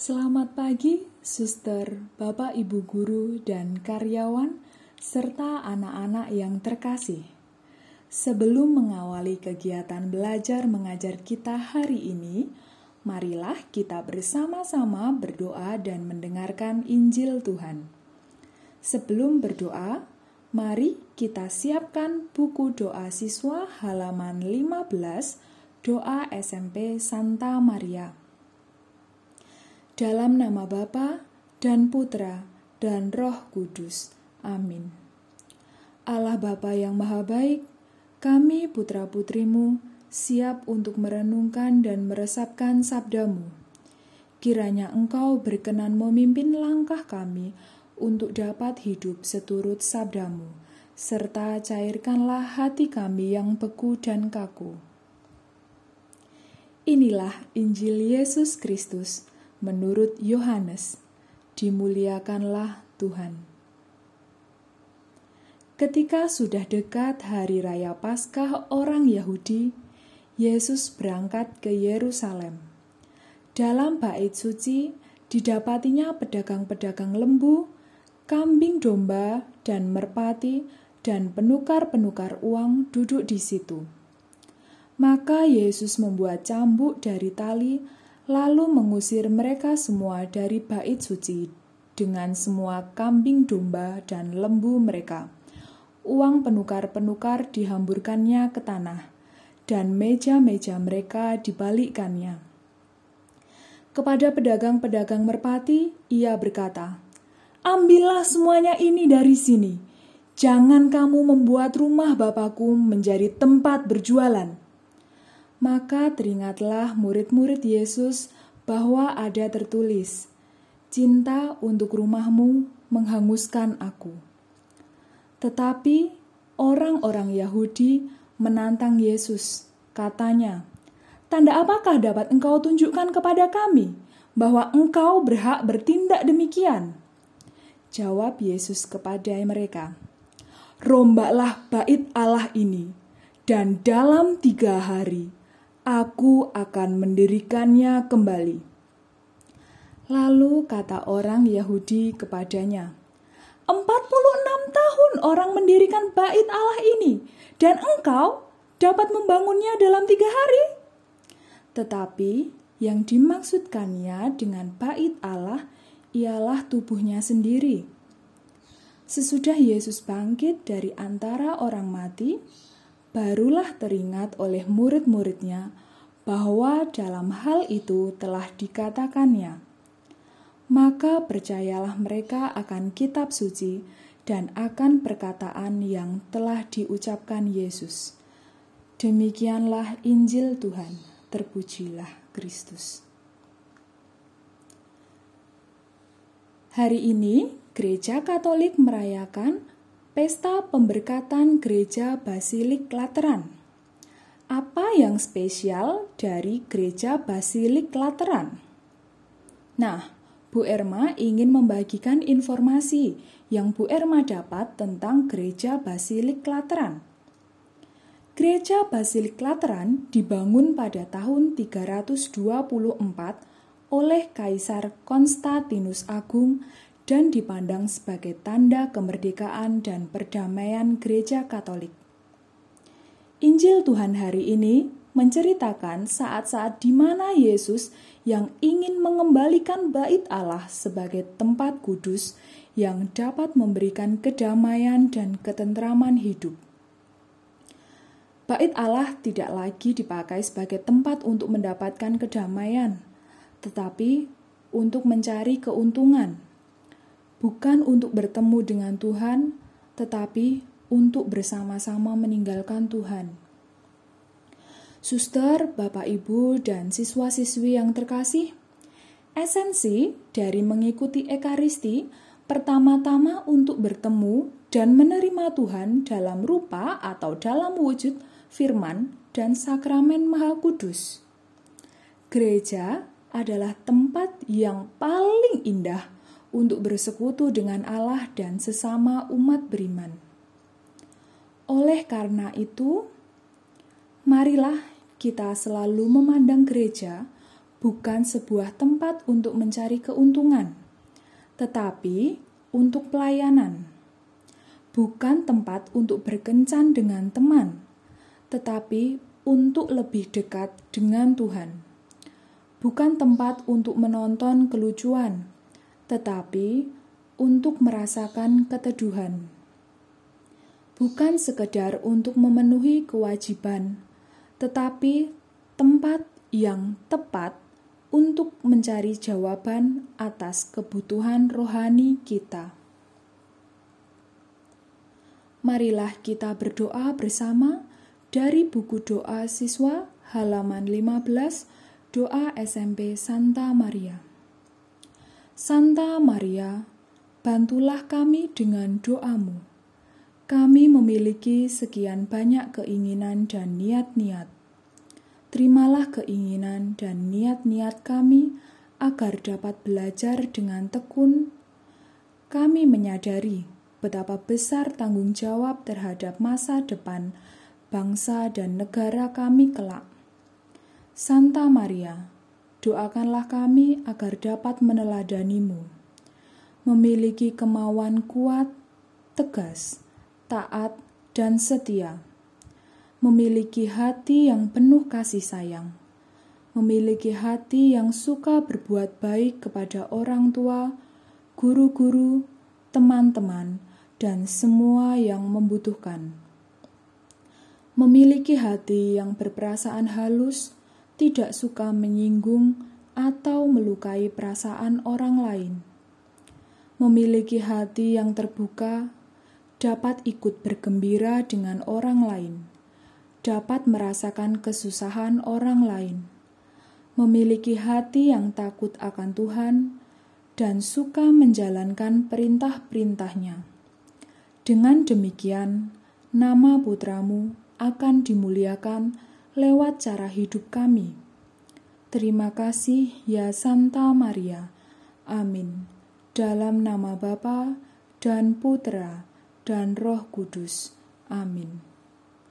Selamat pagi, suster, bapak, ibu guru, dan karyawan, serta anak-anak yang terkasih. Sebelum mengawali kegiatan belajar mengajar kita hari ini, marilah kita bersama-sama berdoa dan mendengarkan Injil Tuhan. Sebelum berdoa, mari kita siapkan buku doa siswa halaman 15, doa SMP Santa Maria. Dalam nama Bapa dan Putra dan Roh Kudus. Amin. Allah Bapa yang Maha Baik, kami putra-putrimu siap untuk merenungkan dan meresapkan sabdamu. Kiranya engkau berkenan memimpin langkah kami untuk dapat hidup seturut sabdamu, serta cairkanlah hati kami yang beku dan kaku. Inilah Injil Yesus Kristus menurut Yohanes, dimuliakanlah Tuhan. Ketika sudah dekat hari raya Paskah orang Yahudi, Yesus berangkat ke Yerusalem. Dalam bait suci didapatinya pedagang-pedagang lembu, kambing domba, dan merpati, dan penukar-penukar uang duduk di situ. Maka Yesus membuat cambuk dari tali lalu mengusir mereka semua dari bait suci dengan semua kambing domba dan lembu mereka. Uang penukar-penukar dihamburkannya ke tanah, dan meja-meja mereka dibalikkannya. Kepada pedagang-pedagang merpati, ia berkata, Ambillah semuanya ini dari sini. Jangan kamu membuat rumah Bapakku menjadi tempat berjualan. Maka teringatlah murid-murid Yesus bahwa ada tertulis, "Cinta untuk rumahmu menghanguskan aku." Tetapi orang-orang Yahudi menantang Yesus. Katanya, "Tanda apakah dapat engkau tunjukkan kepada kami bahwa engkau berhak bertindak demikian?" Jawab Yesus kepada mereka, "Rombaklah bait Allah ini, dan dalam tiga hari aku akan mendirikannya kembali. Lalu kata orang Yahudi kepadanya, 46 tahun orang mendirikan bait Allah ini, dan engkau dapat membangunnya dalam tiga hari? Tetapi yang dimaksudkannya dengan bait Allah ialah tubuhnya sendiri. Sesudah Yesus bangkit dari antara orang mati, barulah teringat oleh murid-muridnya bahwa dalam hal itu telah dikatakannya. Maka percayalah mereka akan kitab suci dan akan perkataan yang telah diucapkan Yesus. Demikianlah Injil Tuhan, terpujilah Kristus. Hari ini, Gereja Katolik merayakan Pesta Pemberkatan Gereja Basilik Lateran. Apa yang spesial dari Gereja Basilik Lateran? Nah, Bu Erma ingin membagikan informasi yang Bu Erma dapat tentang Gereja Basilik Lateran. Gereja Basilik Lateran dibangun pada tahun 324 oleh Kaisar Konstantinus Agung dan dipandang sebagai tanda kemerdekaan dan perdamaian Gereja Katolik. Injil Tuhan hari ini menceritakan saat-saat di mana Yesus yang ingin mengembalikan bait Allah sebagai tempat kudus yang dapat memberikan kedamaian dan ketentraman hidup. Bait Allah tidak lagi dipakai sebagai tempat untuk mendapatkan kedamaian, tetapi untuk mencari keuntungan bukan untuk bertemu dengan Tuhan, tetapi untuk bersama-sama meninggalkan Tuhan. Suster, Bapak, Ibu, dan siswa-siswi yang terkasih, esensi dari mengikuti Ekaristi pertama-tama untuk bertemu dan menerima Tuhan dalam rupa atau dalam wujud firman dan sakramen Maha Kudus. Gereja adalah tempat yang paling indah untuk bersekutu dengan Allah dan sesama umat beriman. Oleh karena itu, marilah kita selalu memandang gereja bukan sebuah tempat untuk mencari keuntungan, tetapi untuk pelayanan. Bukan tempat untuk berkencan dengan teman, tetapi untuk lebih dekat dengan Tuhan. Bukan tempat untuk menonton kelucuan, tetapi untuk merasakan keteduhan. Bukan sekedar untuk memenuhi kewajiban, tetapi tempat yang tepat untuk mencari jawaban atas kebutuhan rohani kita. Marilah kita berdoa bersama dari buku doa siswa halaman 15 Doa SMP Santa Maria. Santa Maria, bantulah kami dengan doamu. Kami memiliki sekian banyak keinginan dan niat-niat terimalah keinginan dan niat-niat kami agar dapat belajar dengan tekun. Kami menyadari betapa besar tanggung jawab terhadap masa depan bangsa dan negara kami kelak. Santa Maria, doakanlah kami agar dapat meneladanimu, memiliki kemauan kuat, tegas, taat, dan setia. Memiliki hati yang penuh kasih sayang, memiliki hati yang suka berbuat baik kepada orang tua, guru-guru, teman-teman, dan semua yang membutuhkan. Memiliki hati yang berperasaan halus, tidak suka menyinggung atau melukai perasaan orang lain. Memiliki hati yang terbuka, dapat ikut bergembira dengan orang lain dapat merasakan kesusahan orang lain, memiliki hati yang takut akan Tuhan, dan suka menjalankan perintah-perintahnya. Dengan demikian, nama putramu akan dimuliakan lewat cara hidup kami. Terima kasih ya Santa Maria. Amin. Dalam nama Bapa dan Putra dan Roh Kudus. Amin.